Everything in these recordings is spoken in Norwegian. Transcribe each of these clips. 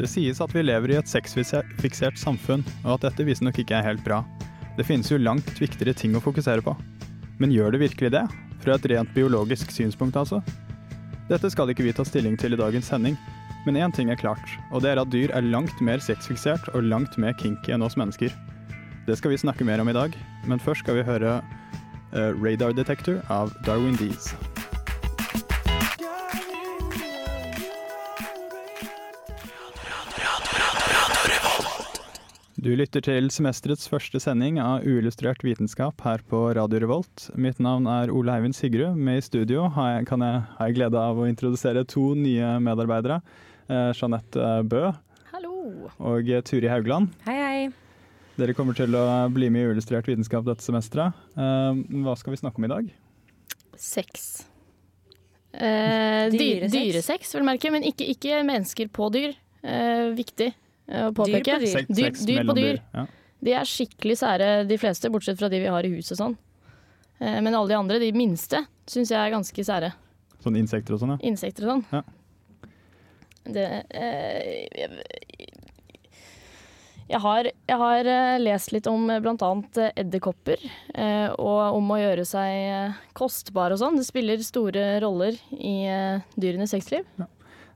Det sies at vi lever i et sexfiksert samfunn, og at dette visstnok ikke er helt bra. Det finnes jo langt viktigere ting å fokusere på. Men gjør det virkelig det? Fra et rent biologisk synspunkt, altså? Dette skal ikke vi ta stilling til i dagens sending, men én ting er klart, og det er at dyr er langt mer sexfiksert og langt mer kinky enn oss mennesker. Det skal vi snakke mer om i dag, men først skal vi høre uh, Radar Detector av Darwin Dees. Du lytter til semesterets første sending av Uillustrert vitenskap her på Radio Revolt. Mitt navn er Ole Eivind Sigrud. Med i studio har jeg, kan jeg, har jeg glede av å introdusere to nye medarbeidere. Eh, Jeanette Bø Hallo. og Turi Haugland. Hei, hei. Dere kommer til å bli med i Uillustrert vitenskap dette semesteret. Eh, hva skal vi snakke om i dag? Sex. Eh, dyresex. Dyresex. vil merke, men ikke, ikke mennesker på dyr. Eh, viktig eh, å påpeke. dyr. på Dyr, sex dyr på dyr. Ja. De er skikkelig sære, de fleste, bortsett fra de vi har i huset sånn. Eh, men alle de andre, de minste, syns jeg er ganske sære. Sånn insekter og sånn, ja. Insekter og sånn. Ja. Det eh, jeg, har, jeg har eh, lest litt om eh, bl.a. edderkopper, eh, og om å gjøre seg eh, kostbar og sånn. Det spiller store roller i eh, dyrenes sexliv.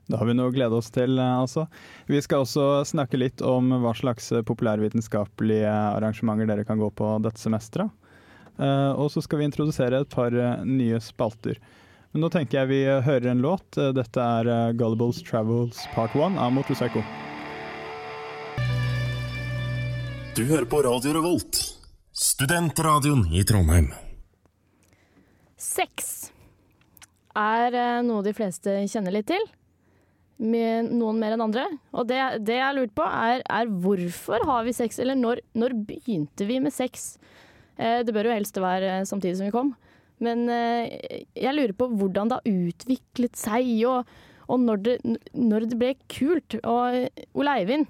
Det har vi noe å glede oss til, eh, altså. Vi skal også snakke litt om hva slags eh, populærvitenskapelige arrangementer dere kan gå på dette semesteret. Eh, og så skal vi introdusere et par eh, nye spalter. Men nå tenker jeg vi eh, hører en låt. Eh, Dette er eh, Gullibles Travels Part 1 av Motorpsycho. Du hører på Radio Revolt, studentradioen i Trondheim. Sex er eh, noe de fleste kjenner litt til. Med noen mer enn andre. Og det, det jeg har på, er, er hvorfor har vi sex, eller når, når begynte vi med sex? Eh, det bør jo helst være eh, samtidig som vi kom. Men eh, jeg lurer på hvordan det har utviklet seg, og, og når, det, når det ble kult. Og Ole Eivind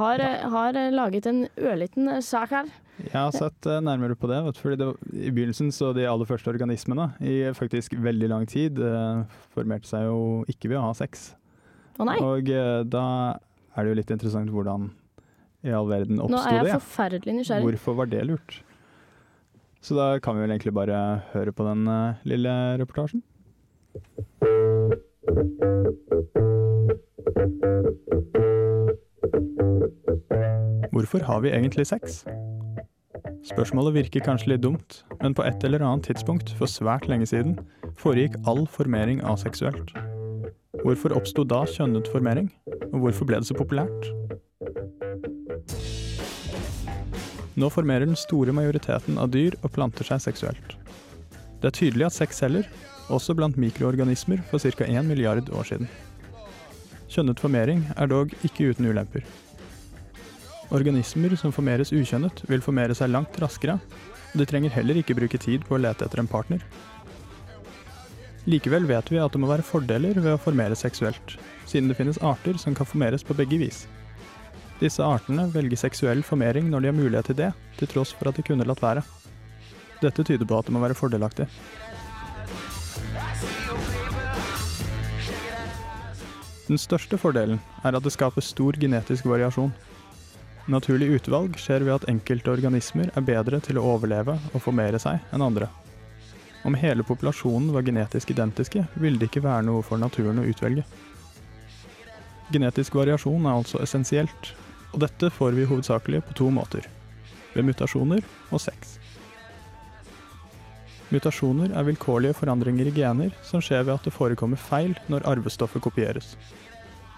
har, ja. har laget en ørliten sak her. Jeg har sett nærmere på det, fordi det, i begynnelsen så de aller første organismene i faktisk veldig lang tid formerte seg jo ikke ved å ha sex. Nei, Og uh, da er det jo litt interessant hvordan i all verden nå er jeg det. forferdelig nysgjerrig. Hvorfor var det lurt? Så da kan vi vel egentlig bare høre på den uh, lille reportasjen. Hvorfor har vi egentlig sex? Spørsmålet virker kanskje litt dumt, men på et eller annet tidspunkt for svært lenge siden foregikk all formering aseksuelt. Hvorfor oppsto da kjønnet formering, og hvorfor ble det så populært? Nå formerer den store majoriteten av dyr og planter seg seksuelt. Det er tydelig at sexceller, også blant mikroorganismer for ca. 1 milliard år siden. Kjønnet formering er dog ikke uten ulemper. Organismer som formeres ukjønnet, vil formere seg langt raskere, og de trenger heller ikke bruke tid på å lete etter en partner. Likevel vet vi at det må være fordeler ved å formere seksuelt, siden det finnes arter som kan formeres på begge vis. Disse artene velger seksuell formering når de har mulighet til det, til tross for at de kunne latt være. Dette tyder på at det må være fordelaktig. Den største fordelen er at det skaper stor genetisk variasjon. Naturlig utvalg skjer ved at enkelte organismer er bedre til å overleve og formere seg enn andre. Om hele populasjonen var genetisk identiske, ville det ikke være noe for naturen å utvelge. Genetisk variasjon er altså essensielt, og dette får vi hovedsakelig på to måter. Ved mutasjoner og sex. Mutasjoner er vilkårlige forandringer i gener som skjer ved at det forekommer feil når arvestoffet kopieres.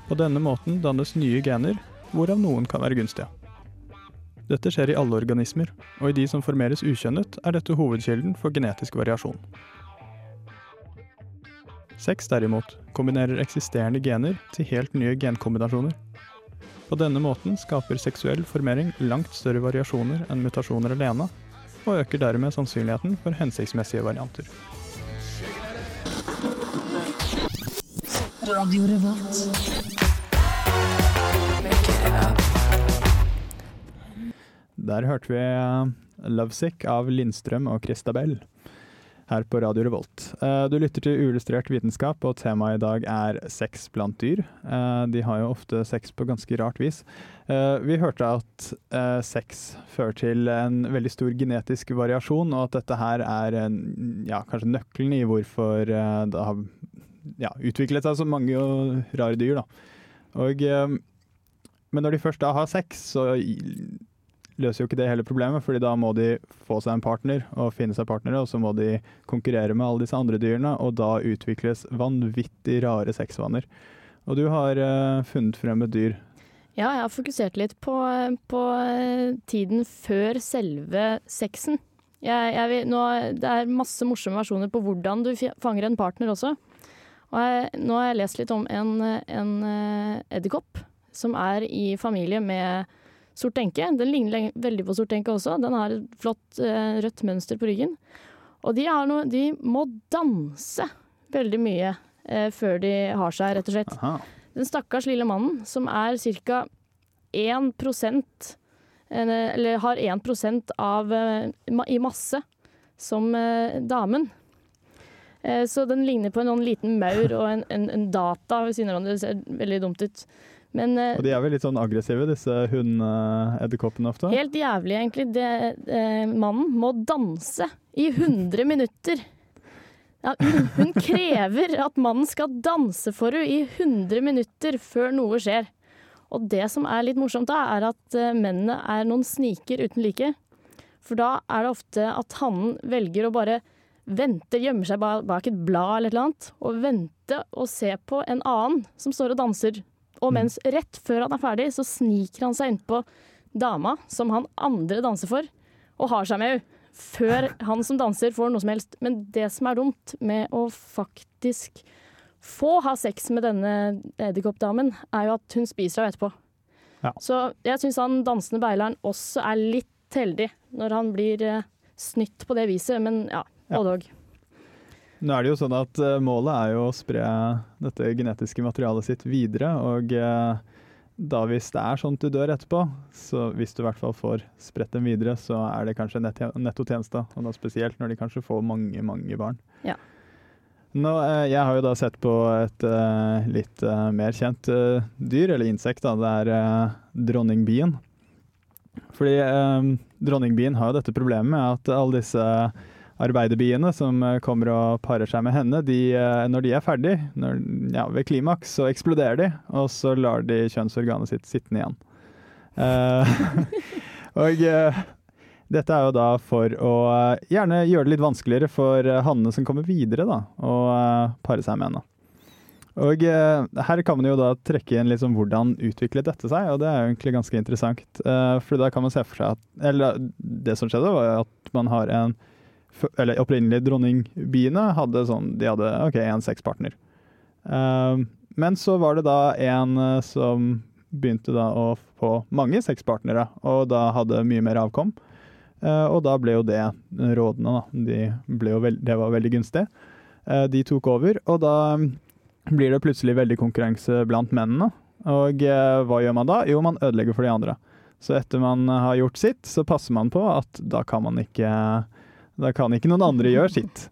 På denne måten dannes nye gener, hvorav noen kan være gunstige. Dette skjer i alle organismer, og i de som formeres ukjønnet, er dette hovedkilden for genetisk variasjon. Sex derimot kombinerer eksisterende gener til helt nye genkombinasjoner. På denne måten skaper seksuell formering langt større variasjoner enn mutasjoner alene, og øker dermed sannsynligheten for hensiktsmessige varianter. Der hørte vi eh, 'Lovesick' av Lindstrøm og Christabel her på Radio Revolt. Eh, Du lytter til Uillustrert vitenskap, og temaet i dag er sex blant dyr. Eh, De har jo ofte sex på ganske rart vis. Vi hørte at sex fører til en veldig stor genetisk variasjon, og at dette her er en, ja, kanskje nøkkelen i hvorfor det har ja, utviklet seg så mange rare dyr. Da. Og, men når de først da har sex, så løser jo ikke det hele problemet, fordi da må de få seg en partner og finne seg partnere, og så må de konkurrere med alle disse andre dyrene, og da utvikles vanvittig rare sexvaner. Og du har uh, funnet frem et dyr. Ja, jeg har fokusert litt på, på eh, tiden før selve sexen. Jeg, jeg vil, nå, det er masse morsomme versjoner på hvordan du fanger en partner også. Og jeg, nå har jeg lest litt om en, eh, edderkopp som er i familie med sort enke. Den ligner veldig på sort enke også. Den har et flott eh, rødt mønster på ryggen. Og de, har noe, de må danse veldig mye eh, før de har seg, rett og slett. Aha. Den stakkars lille mannen som er ca. 1 eh, eller har 1% av, eh, i masse som eh, damen. Så den ligner på en sånn liten maur og en, en, en data ved siden av hverandre. Det ser veldig dumt ut. Men eh, Og de er vel litt sånn aggressive, disse hundeedderkoppene ofte? helt jævlig, egentlig. Det, eh, mannen må danse i 100 minutter. Ja, hun, hun krever at mannen skal danse for henne i 100 minutter før noe skjer. Og det som er litt morsomt da, er at eh, mennene er noen sniker uten like. For da er det ofte at hannen velger å bare vente, gjemme seg bak et blad eller et eller annet, og vente og se på en annen som står og danser. Og mens rett før han er ferdig, så sniker han seg innpå dama som han andre danser for, og har seg med henne. Før han som danser får noe som helst. Men det som er dumt med å faktisk få ha sex med denne edderkoppdamen, er jo at hun spiser henne etterpå. Ja. Så jeg syns han dansende beileren også er litt heldig når han blir eh, snytt på det viset, men ja, Ja. både òg. Nå er det jo sånn at eh, målet er jo å spre dette genetiske materialet sitt videre, og eh, da hvis det er sånn at du dør etterpå, så hvis du i hvert fall får spredt dem videre, så er det kanskje nettotjeneste, og da spesielt når de kanskje får mange, mange barn. Ja. Nå, eh, jeg har jo da sett på et litt mer kjent dyr, eller insekt, da. Det er dronningbien. Fordi eh, dronningbien har jo dette problemet med at alle disse arbeiderbiene som eh, kommer og parer seg med henne, de, eh, når de er ferdig, når, ja, ved klimaks, så eksploderer de, og så lar de kjønnsorganet sitt sittende igjen. Uh, og uh, dette er jo da for å uh, gjerne gjøre det litt vanskeligere for hannene som kommer videre, da, å pare seg med henne. Og her kan man jo da trekke inn liksom hvordan utviklet dette seg, og det er jo egentlig ganske interessant. For da kan man se for seg at Eller det som skjedde, var at man har en Eller opprinnelig dronningbiene hadde sånn De hadde OK, en sexpartner. Uh, men så var det da en eh, som begynte da å få mange sexpartnere, og da hadde mye mer avkom. Uh, og da ble jo det rådende, da. De jo det var veldig gunstig. Uh, de tok over, og da blir det plutselig veldig konkurranse blant mennene. Og eh, hva gjør man da? Jo, man ødelegger for de andre. Så etter man har gjort sitt, så passer man på at da kan man ikke Da kan ikke noen andre gjøre sitt.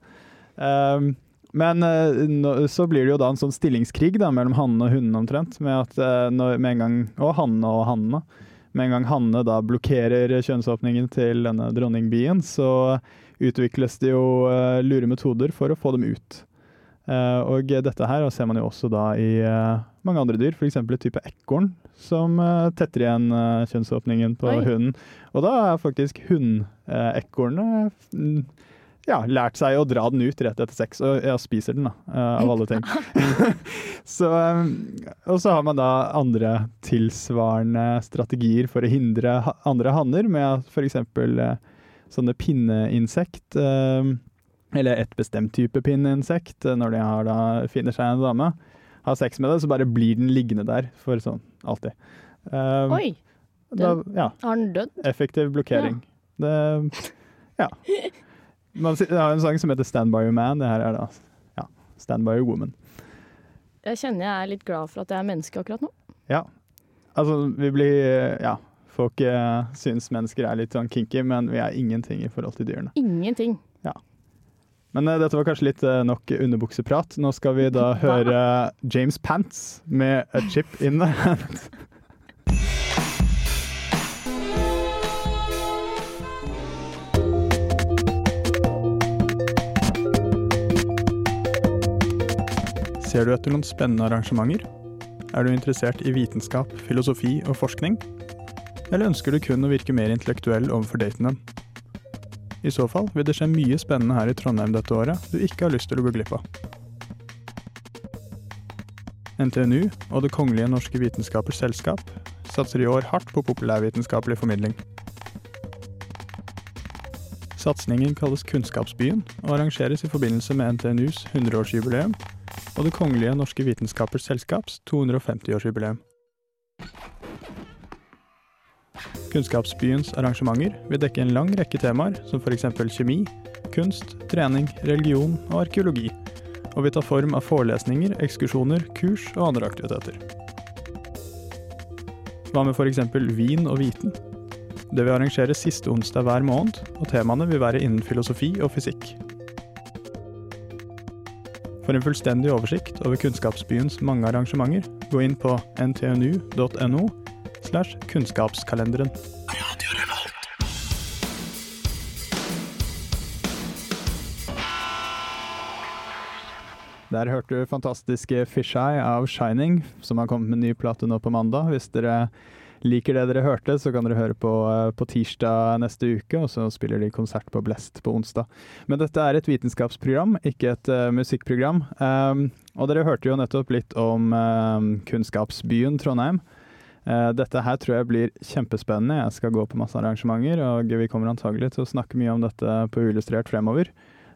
Um, men eh, så blir det jo da en sånn stillingskrig da, mellom hannene og hunnene omtrent. Med at eh, når, med en gang, Og hannene og hannene. Med en gang hannene da blokkerer kjønnsåpningen til denne dronningbien, så utvikles det jo eh, lure metoder for å få dem ut. Og dette her ser man jo også da i mange andre dyr, f.eks. type ekorn som uh, tetter igjen eh, kjønnsåpningen på Oi. hunden. Og da har faktisk hunnekornet mm, ja, lært seg å dra den ut rett etter sex, og ja, spiser den, da, eh, av alle ting. så, eh, og så har man da andre tilsvarende strategier for å hindre andre hanner, med f.eks. Sånne pinneinsekt eh, eller et bestemt type pinneinsekt, eh, når de har da, finner seg en dame, har sex med det, så bare blir den liggende der for sånn alltid. Um, Oi, da, ja, har den dødd? effektiv blokkering. Det, ja. Man har en sang som heter 'Stand by your man'. Det her er da ja, 'Stand by your woman'. Jeg kjenner jeg er litt glad for at jeg er menneske akkurat nå. Ja. Altså, vi blir Ja. Folk eh, syns mennesker er litt sånn kinky, men vi er ingenting i forhold til dyrene. Ingenting. Men uh, dette var kanskje litt uh, nok underbukseprat. Nå skal vi da høre James Pants med 'A Chip In The Hand'. Ser du etter noen spennende arrangementer? Er du interessert i vitenskap, filosofi og forskning? Eller ønsker du kun å virke mer intellektuell overfor daten din? I så fall vil det skje mye spennende her i Trondheim dette året du ikke har lyst til å gå glipp av. NTNU og Det kongelige norske vitenskapers selskap satser i år hardt på populærvitenskapelig formidling. Satsingen kalles Kunnskapsbyen og arrangeres i forbindelse med NTNUs 100-årsjubileum og Det kongelige norske vitenskapers selskaps 250-årsjubileum. Kunnskapsbyens arrangementer vil dekke en lang rekke temaer, som f.eks. kjemi, kunst, trening, religion og arkeologi, og vil ta form av forelesninger, ekskursjoner, kurs og andre aktiviteter. Hva med f.eks. vin og viten? Det vil arrangeres siste onsdag hver måned, og temaene vil være innen filosofi og fysikk. For en fullstendig oversikt over Kunnskapsbyens mange arrangementer, gå inn på ntnu.no slash kunnskapskalenderen. Der hørte du fantastiske Fisheye av Shining, som har kommet med ny plate nå på mandag. Hvis dere liker det dere hørte, så kan dere høre på eh, på tirsdag neste uke, og så spiller de konsert på Blest på onsdag. Men dette er et vitenskapsprogram, ikke et uh, musikkprogram. Um, og dere hørte jo nettopp litt om um, kunnskapsbyen Trondheim. Eh, dette her tror jeg blir kjempespennende. Jeg skal gå på masse arrangementer, og vi kommer antagelig til å snakke mye om dette på Uillustrert fremover.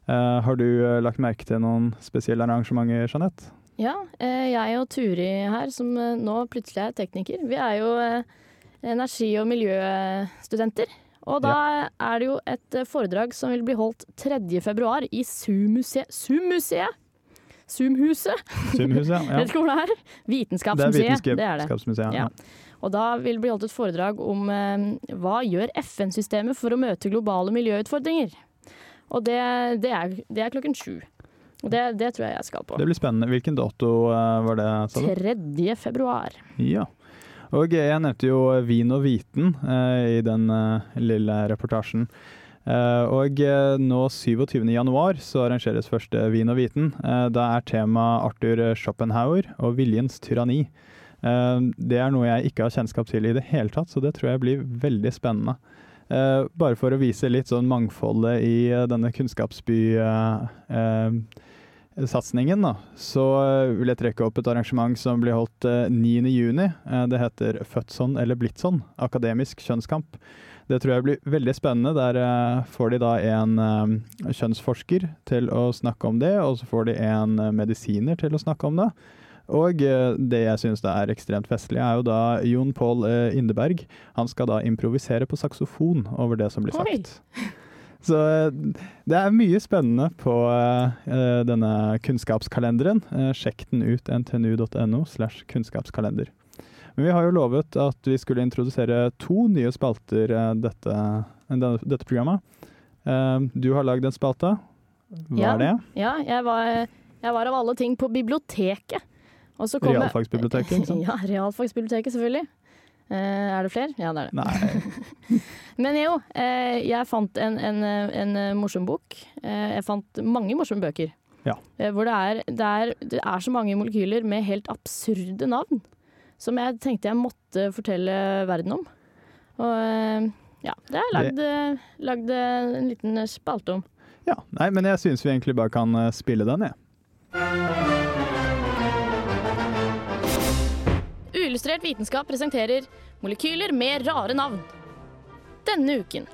Eh, har du eh, lagt merke til noen spesielle arrangementer, Jeanette? Ja, jeg og Turi her, som nå plutselig er tekniker, vi er jo energi- og miljøstudenter. Og da er det jo et foredrag som vil bli holdt 3. februar i Zoom-museet. Zoom-museet? Zoom-huset? Sumhuset, ja. Vet ikke hvor det er? Vitenskapsmuseet. Det er. Vitenskapsmuseet. Ja. Ja. Og da vil det bli holdt et foredrag om eh, hva gjør FN-systemet for å møte globale miljøutfordringer. Og det, det, er, det er klokken sju. Og det, det tror jeg jeg skal på. Det blir spennende. Hvilken dato eh, var det? sa du? 3. februar. Ja. Og jeg nevnte jo vin og viten eh, i den eh, lille reportasjen. Eh, og eh, nå 27. januar så arrangeres første Vin og viten. Eh, da er tema Arthur Schopenhauer og viljens tyranni. Det er noe jeg ikke har kjennskap til i det hele tatt, så det tror jeg blir veldig spennende. Bare for å vise litt sånn mangfoldet i denne kunnskapsby-satsingen, da, så vil jeg trekke opp et arrangement som blir holdt eh, 9. juni. Eh, det heter Født sånn eller blitt sånn, akademisk kjønnskamp. Det tror jeg blir veldig spennende. Der eh, får de da en eh, kjønnsforsker til å snakke om det, og så får de en eh, medisiner til å snakke om det. Og det jeg syns er ekstremt festlig, er jo da Jon Pål Indeberg. Han skal da improvisere på saksofon over det som blir Oi. sagt. Så eh, det er mye spennende på denne kunnskapskalenderen. Sjekk den ut ntnu.no slash kunnskapskalender. Men vi har jo lovet at vi skulle introdusere to nye spalter eh, dette, dette programmet. Eh, Du har lagd en spalte. Hva Ja. er det? Ja, jeg var, jeg var av alle ting på biblioteket. Og så kom Realfagsbiblioteket, ikke sant? Ja, realfagsbiblioteket, selvfølgelig. Eh, er det flere? Ja, det er det. Nei. Men jo, jeg fant en, en, en, morsom bok. Jeg fant mange morsomme bøker. Ja. Hvor det er, det, er, det er så mange molekyler med helt absurde navn. Som jeg tenkte jeg måtte fortelle verden om. Og eh, ja, det har jeg lagd, eh, eh, en liten spalte om. Ja, nei, men jeg syns vi egentlig bare kan spille den, jeg. Uillustrert vitenskap presenterer molekyler med rare navn. Denne uken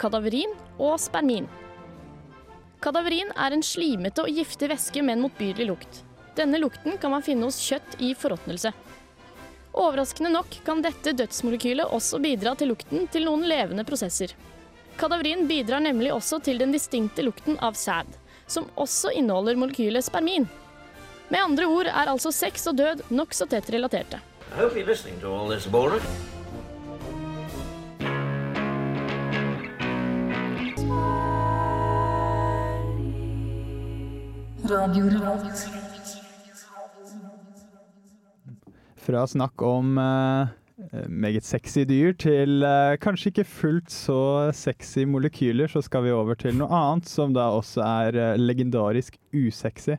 kadaverin og spermin. Kadaverin er en slimete og giftig væske med en motbydelig lukt. Denne lukten kan man finne hos kjøtt i forråtnelse. Overraskende nok kan dette dødsmolekylet også bidra til lukten til noen levende prosesser. Kadaverin bidrar nemlig også til den distinkte lukten av sæd, som også inneholder molekylet spermin. Med andre ord er altså sex og død nokså tett relaterte. I hope you're listening to all this, Borat. Fra snakk om uh, meget sexy dyr til uh, kanskje ikke fullt så sexy molekyler, så skal vi over til noe annet som da også er eh, legendarisk usexy.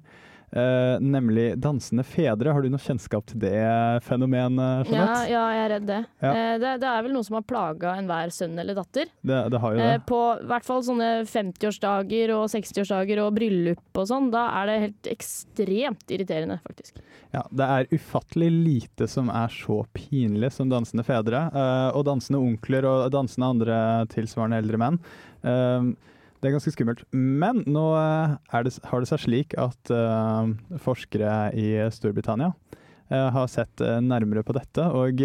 Eh, nemlig dansende fedre. Har du noe kjennskap til det fenomenet? Ja, ja, jeg er redd det. Ja. Uh, det. Det er vel noe som har plaga enhver sønn eller datter. Det, det har jo det. det. på i hvert fall sånne 50-årsdager og 60-årsdager og bryllup og sånn. Da er det helt ekstremt irriterende, faktisk. Ja, det er ufattelig lite som er så pinlig som dansende fedre. og dansende onkler og dansende andre tilsvarende eldre menn. Eh, det er ganske skummelt. Men nå eh, det, har det seg slik at uh, forskere i Storbritannia uh, har sett uh, nærmere på dette. Og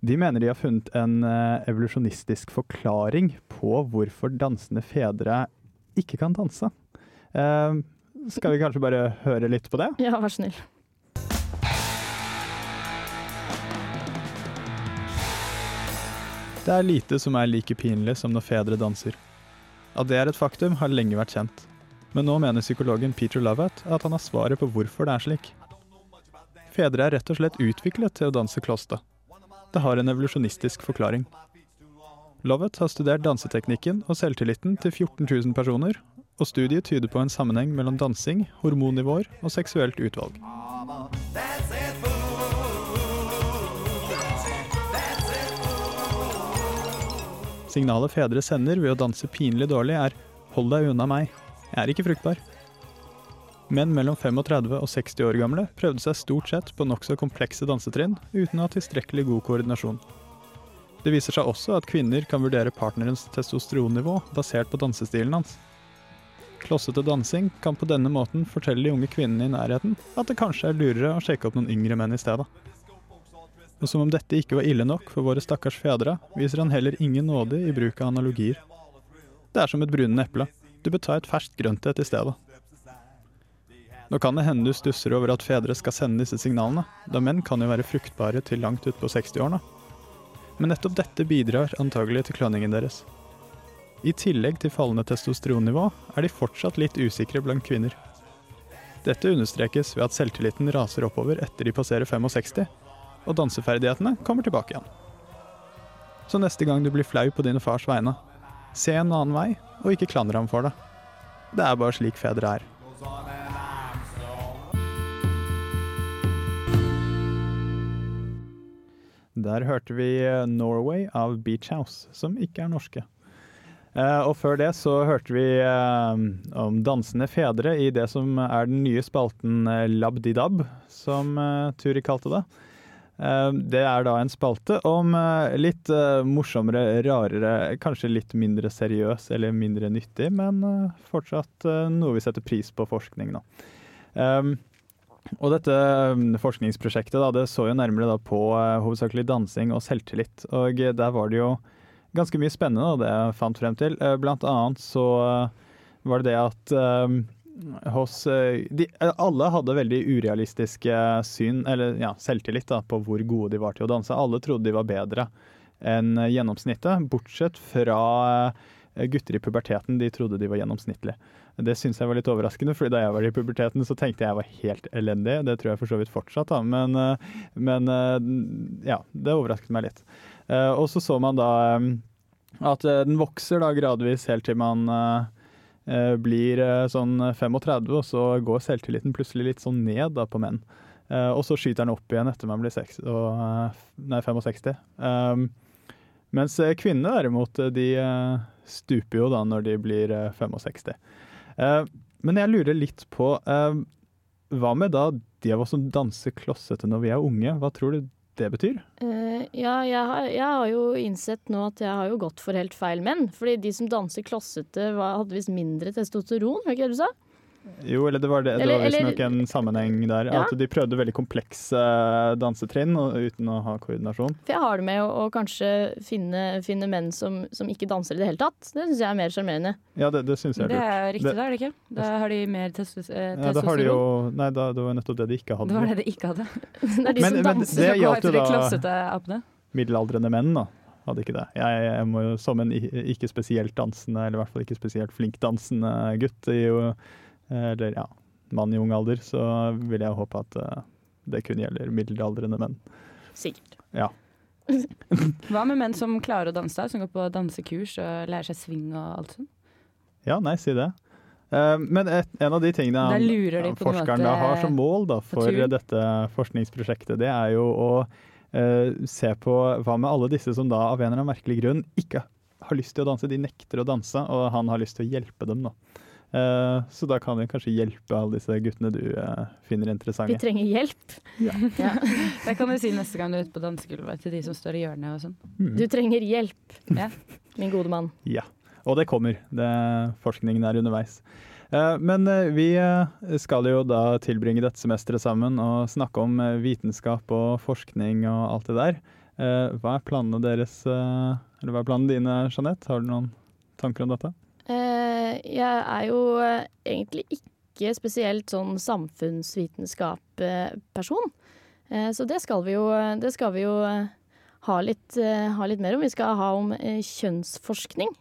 de mener de har funnet en evolusjonistisk forklaring på hvorfor dansende fedre ikke kan danse. Skal vi kanskje bare høre litt på det? Ja, vær snill. Det er lite som er like pinlig som når fedre danser. At det er et faktum, har lenge vært kjent. Men nå mener psykologen Peter Lovett at han har svaret på hvorfor det er slik. Fedre er rett og slett utviklet til å danse kloste. Det har en evolusjonistisk forklaring. Lovett har studert danseteknikken og selvtilliten til 14 000 personer, og studiet tyder på en sammenheng mellom dansing, hormonnivåer og seksuelt utvalg. Signalet fedre sender ved å danse pinlig dårlig er 'hold deg unna meg', jeg er ikke fruktbar. Menn mellom 35 og 60 år gamle prøvde seg stort sett på nokså komplekse dansetrinn uten å ha tilstrekkelig god koordinasjon. Det viser seg også at kvinner kan vurdere partnerens testosteronnivå basert på dansestilen hans. Klossete dansing kan på denne måten fortelle de unge kvinnene i nærheten at det kanskje er lurere å sjekke opp noen yngre menn i stedet. Og som om dette ikke var ille nok for våre stakkars fedre, viser han heller ingen nåde i bruk av analogier. Det er som et brunende eple. Du bør ta et ferskt grøntet i stedet. Nå kan det hende du stusser over at fedre skal sende disse signalene, da menn kan jo være fruktbare til langt utpå 60-årene. Men nettopp dette bidrar antagelig til kløningen deres. I tillegg til fallende testosteronnivå er de fortsatt litt usikre blant kvinner. Dette understrekes ved at selvtilliten raser oppover etter de passerer 65, og danseferdighetene kommer tilbake igjen. Så neste gang du blir flau på dine fars vegne, se en annen vei, og ikke klandre ham for det. Det er bare slik fedre er. Der hørte vi 'Norway' av Beach House, som ikke er norske. Eh, og før det så hørte vi eh, om dansende fedre i det som er den nye spalten eh, Labdidab, som Turi kalte det. Eh, det er da en spalte om eh, litt eh, morsommere, rarere, kanskje litt mindre seriøs eller mindre nyttig, men eh, fortsatt noe vi setter pris på forskning nå. Um, og dette um, forskningsprosjektet da, det så jo nærmere på hovedsakelig dansing og selvtillit. Og der var det jo ganske mye spennende da, det jeg fant frem til. Blant annet så var det det at hos uh, de, Alle hadde veldig urealistiske syn, eller ja, selvtillit da, på hvor gode de var til å danse. Alle trodde de var bedre enn gjennomsnittet, bortsett fra uh, gutter i puberteten. De trodde de var gjennomsnittlige. Det syns jeg var litt overraskende, fordi da jeg var i puberteten så tenkte jeg jeg var helt elendig. Det tror jeg for så vidt fortsatt, da. Men, eh, men eh, ja, det overrasket meg litt. Eh, Og så så man da eh, at eh, den vokser da gradvis helt til man eh, eh, blir eh, sånn 35, og så går selvtilliten plutselig litt sånn ned da på menn. Eh, Og så skyter den opp igjen etter man blir 6, og, eh, nei, 65. Um, mens eh, kvinnene derimot, eh, de eh, stuper jo da når de blir eh, 65. Eh, men jeg lurer litt på eh, Hva med da de av oss som danser klossete når vi er unge? Hva tror du det betyr? Eh, ja, jeg har, jeg har jo innsett nå at jeg har jo gått for helt feil menn. Fordi de som danser klossete, hadde visst mindre testosteron, var ikke det du sa? Jo, eller det var, det, det Eller- var visstnok en sammenheng der. Ja. At de prøvde veldig komplekse dansetrinn og, uten å ha koordinasjon. For jeg har det med å, å kanskje finne, finne menn som, som ikke danser i det hele tatt. Det syns jeg er mer sjarmerende. Ja, det, det syns jeg er lurt. Det er riktig, Det- da, er det ikke? Da har de mer testos eh, Ja, da har de jo Nei, da, det var nettopp det de ikke hadde. Det var det de ikke hadde. Det er de Men- som danser. gjaldt heter de da klossete apene? middelaldrende menn, da. Hadde ikke det. Jeg, jeg må jo som en ikke spesielt dansende, eller i hvert fall ikke spesielt flink dansende gutt, i jo, eller ja, mann i ung alder, så vil jeg håpe at eh, det kun gjelder middelaldrende menn. Sikkert. Ja. Hva med menn som klarer å danse, da? Som går på dansekurs og lærer seg swing og alt sånt? Ja, nei, si det. Eh, men et, en av de tingene de forskeren da har som mål da, for dette forskningsprosjektet, det er jo å eh, se på hva med alle disse som da av en eller annen merkelig grunn ikke har lyst til å danse, de nekter å danse, og han har lyst til å hjelpe dem. da. Eh, så da kan vi kanskje hjelpe alle disse guttene du finner finner Vi trenger hjelp. Det kan du si neste gang du er ute på dansegulvet til de som står i hjørnet og sånn. Mm. Du trenger hjelp, Ja. min gode mann. Ja, og det kommer. Det, forskningen er underveis. Eh, Men eh, vi eh, skal jo da tilbringe dette semesteret sammen og snakke om eh, vitenskap og forskning og alt det der. Eh, Hva er planene deres, eh, eller hva er planene dine, Jeanette? Har du noen tanker om dette? Eh, jeg er jo eh, egentlig ikke spesielt sånn samfunnsvitenskap-person. Eh, så det skal vi jo, skal vi jo eh, ha, litt, eh, ha litt mer om. Vi skal ha om eh, kjønnsforskning.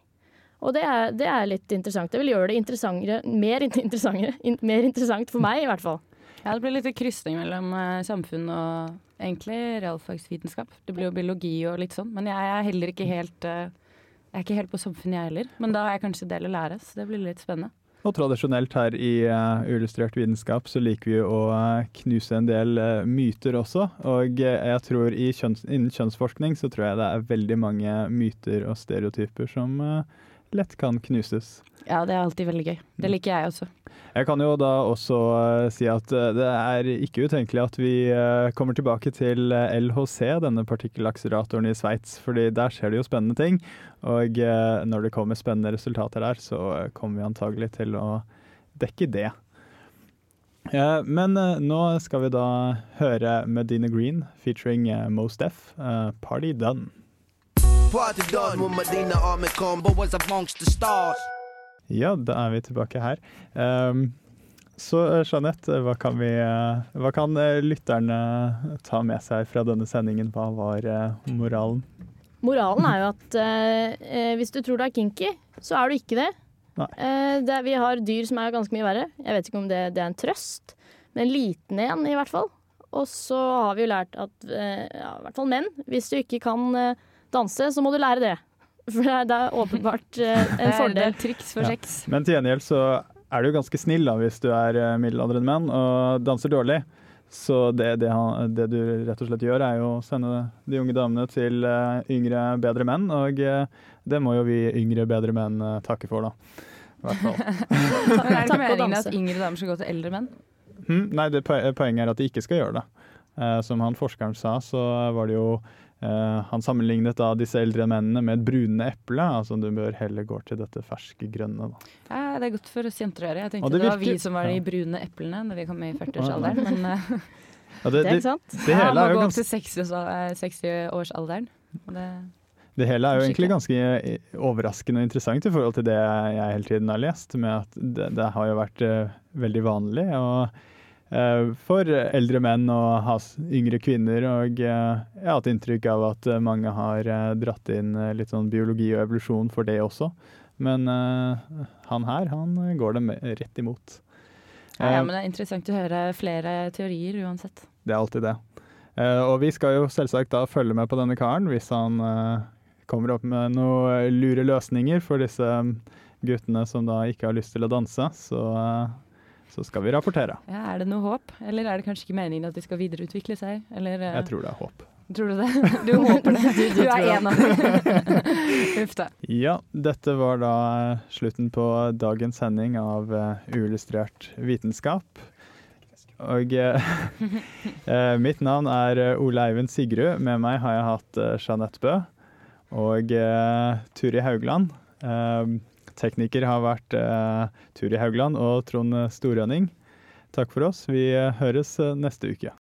Og det er, det er litt interessant. Det vil gjøre det interessantere, mer, interessantere, in, mer interessant for meg, i hvert fall. Ja, det blir litt krysning mellom eh, samfunn og egentlig realfagsvitenskap. Det blir jo biologi og litt sånn, men jeg er heller ikke helt eh, Jeg er ikke helt på samfunnet jeg heller. Men da har jeg kanskje del å lære, så det blir litt spennende. Og tradisjonelt her i uh, Illustrert vitenskap så liker vi å uh, knuse en del uh, myter også. Og jeg tror i kjønns, innen kjønnsforskning så tror jeg det er veldig mange myter og stereotyper som lett kan knuses. Ja, det er alltid veldig gøy. Det liker jeg også. Jeg kan jo da også eh, si at eh, det er ikke utenkelig at vi eh, kommer tilbake til LHC, denne partikkelakseleratoren i Sveits, fordi der skjer det jo spennende ting. Og når det kommer spennende resultater der, så kommer vi antagelig til å dekke det. Eh, Men nå skal vi da høre Medina Green featuring Mos Def, 'Party Done'. Party done when Medina Army combo was amongst the stars. Ja, da er vi tilbake her. Um, så eh, Jeanette, hva kan, vi, eh, hva kan eh, lytterne ta med seg fra denne sendingen? Hva var moralen? Moralen er jo at eh, hvis du tror du er kinky, så er du ikke det. Eh, det vi har dyr som er ganske mye verre. Jeg vet ikke om det, det er en trøst, men en liten en i hvert fall. Og så har vi jo lært at, uh, ja, i hvert fall menn, hvis du ikke kan danse, så må du lære det. For det er, det er åpenbart eh, en fordel. triks for Ja. sex. Men til gjengjeld så er du ganske snill da, hvis du er eh, middelaldrende menn og danser dårlig. Så det, det, han, det du rett og slett gjør, er jo å sende de unge damene til eh, yngre, bedre menn. Og det må jo vi yngre, bedre menn takke for, da. I hvert fall. Er det ikke meningen at yngre damer skal gå til eldre menn? Hmm, nei, det, poenget er at de ikke skal gjøre det. Eh, som han forskeren sa, så var det jo Han sammenlignet da disse eldre mennene med et brunende eple. Altså du bør heller gå til dette ferske grønne. Da. Ja, det er godt for oss jenter å gjøre. Jeg tenkte det det, var vi som var de brune eplene når vi kom i 40-årsalderen. Men eh, Ja, det, Det er ikke sant? det ja, hele må er jo gå opp til 60 så- eh, 60-årsalderen. Det det hele er jo egentlig ganske eh, overraskende og interessant i forhold til det jeg hele tiden har lest. Med at det, det har jo vært eh, veldig vanlig og, eh, for eldre menn og yngre kvinner. Og eh, jeg har hatt inntrykk av at eh, mange har eh, dratt inn eh, litt sånn biologi og evolusjon for det også. Men eh, han her, han går det rett imot. ja, ja, Eh, men det er interessant å høre flere teorier uansett. Det er alltid det. Eh, og vi skal jo selvsagt da følge med på denne karen hvis han eh, kommer opp med noen lure løsninger for disse mm, guttene som da ikke har lyst til å danse. Så, eh, så skal vi rapportere. Ja, Er det noe håp, eller er det kanskje ikke meningen at de skal videreutvikle seg? Eller, eh, Jeg tror det er håp. tror du det? Du håper det. Du, tror er en av dem. Uff da. Ja, dette var da slutten på dagens sending av eh, Uillustrert vitenskap. Og eh, eh, mitt navn er eh, Ole Eivind Sigrud. Med meg har jeg hatt eh, Jeanette Bø og eh, Turi Haugland. Tekniker har vært eh, Turi Haugland og Trond Storønning. Takk for oss. Vi eh, høres eh, neste uke.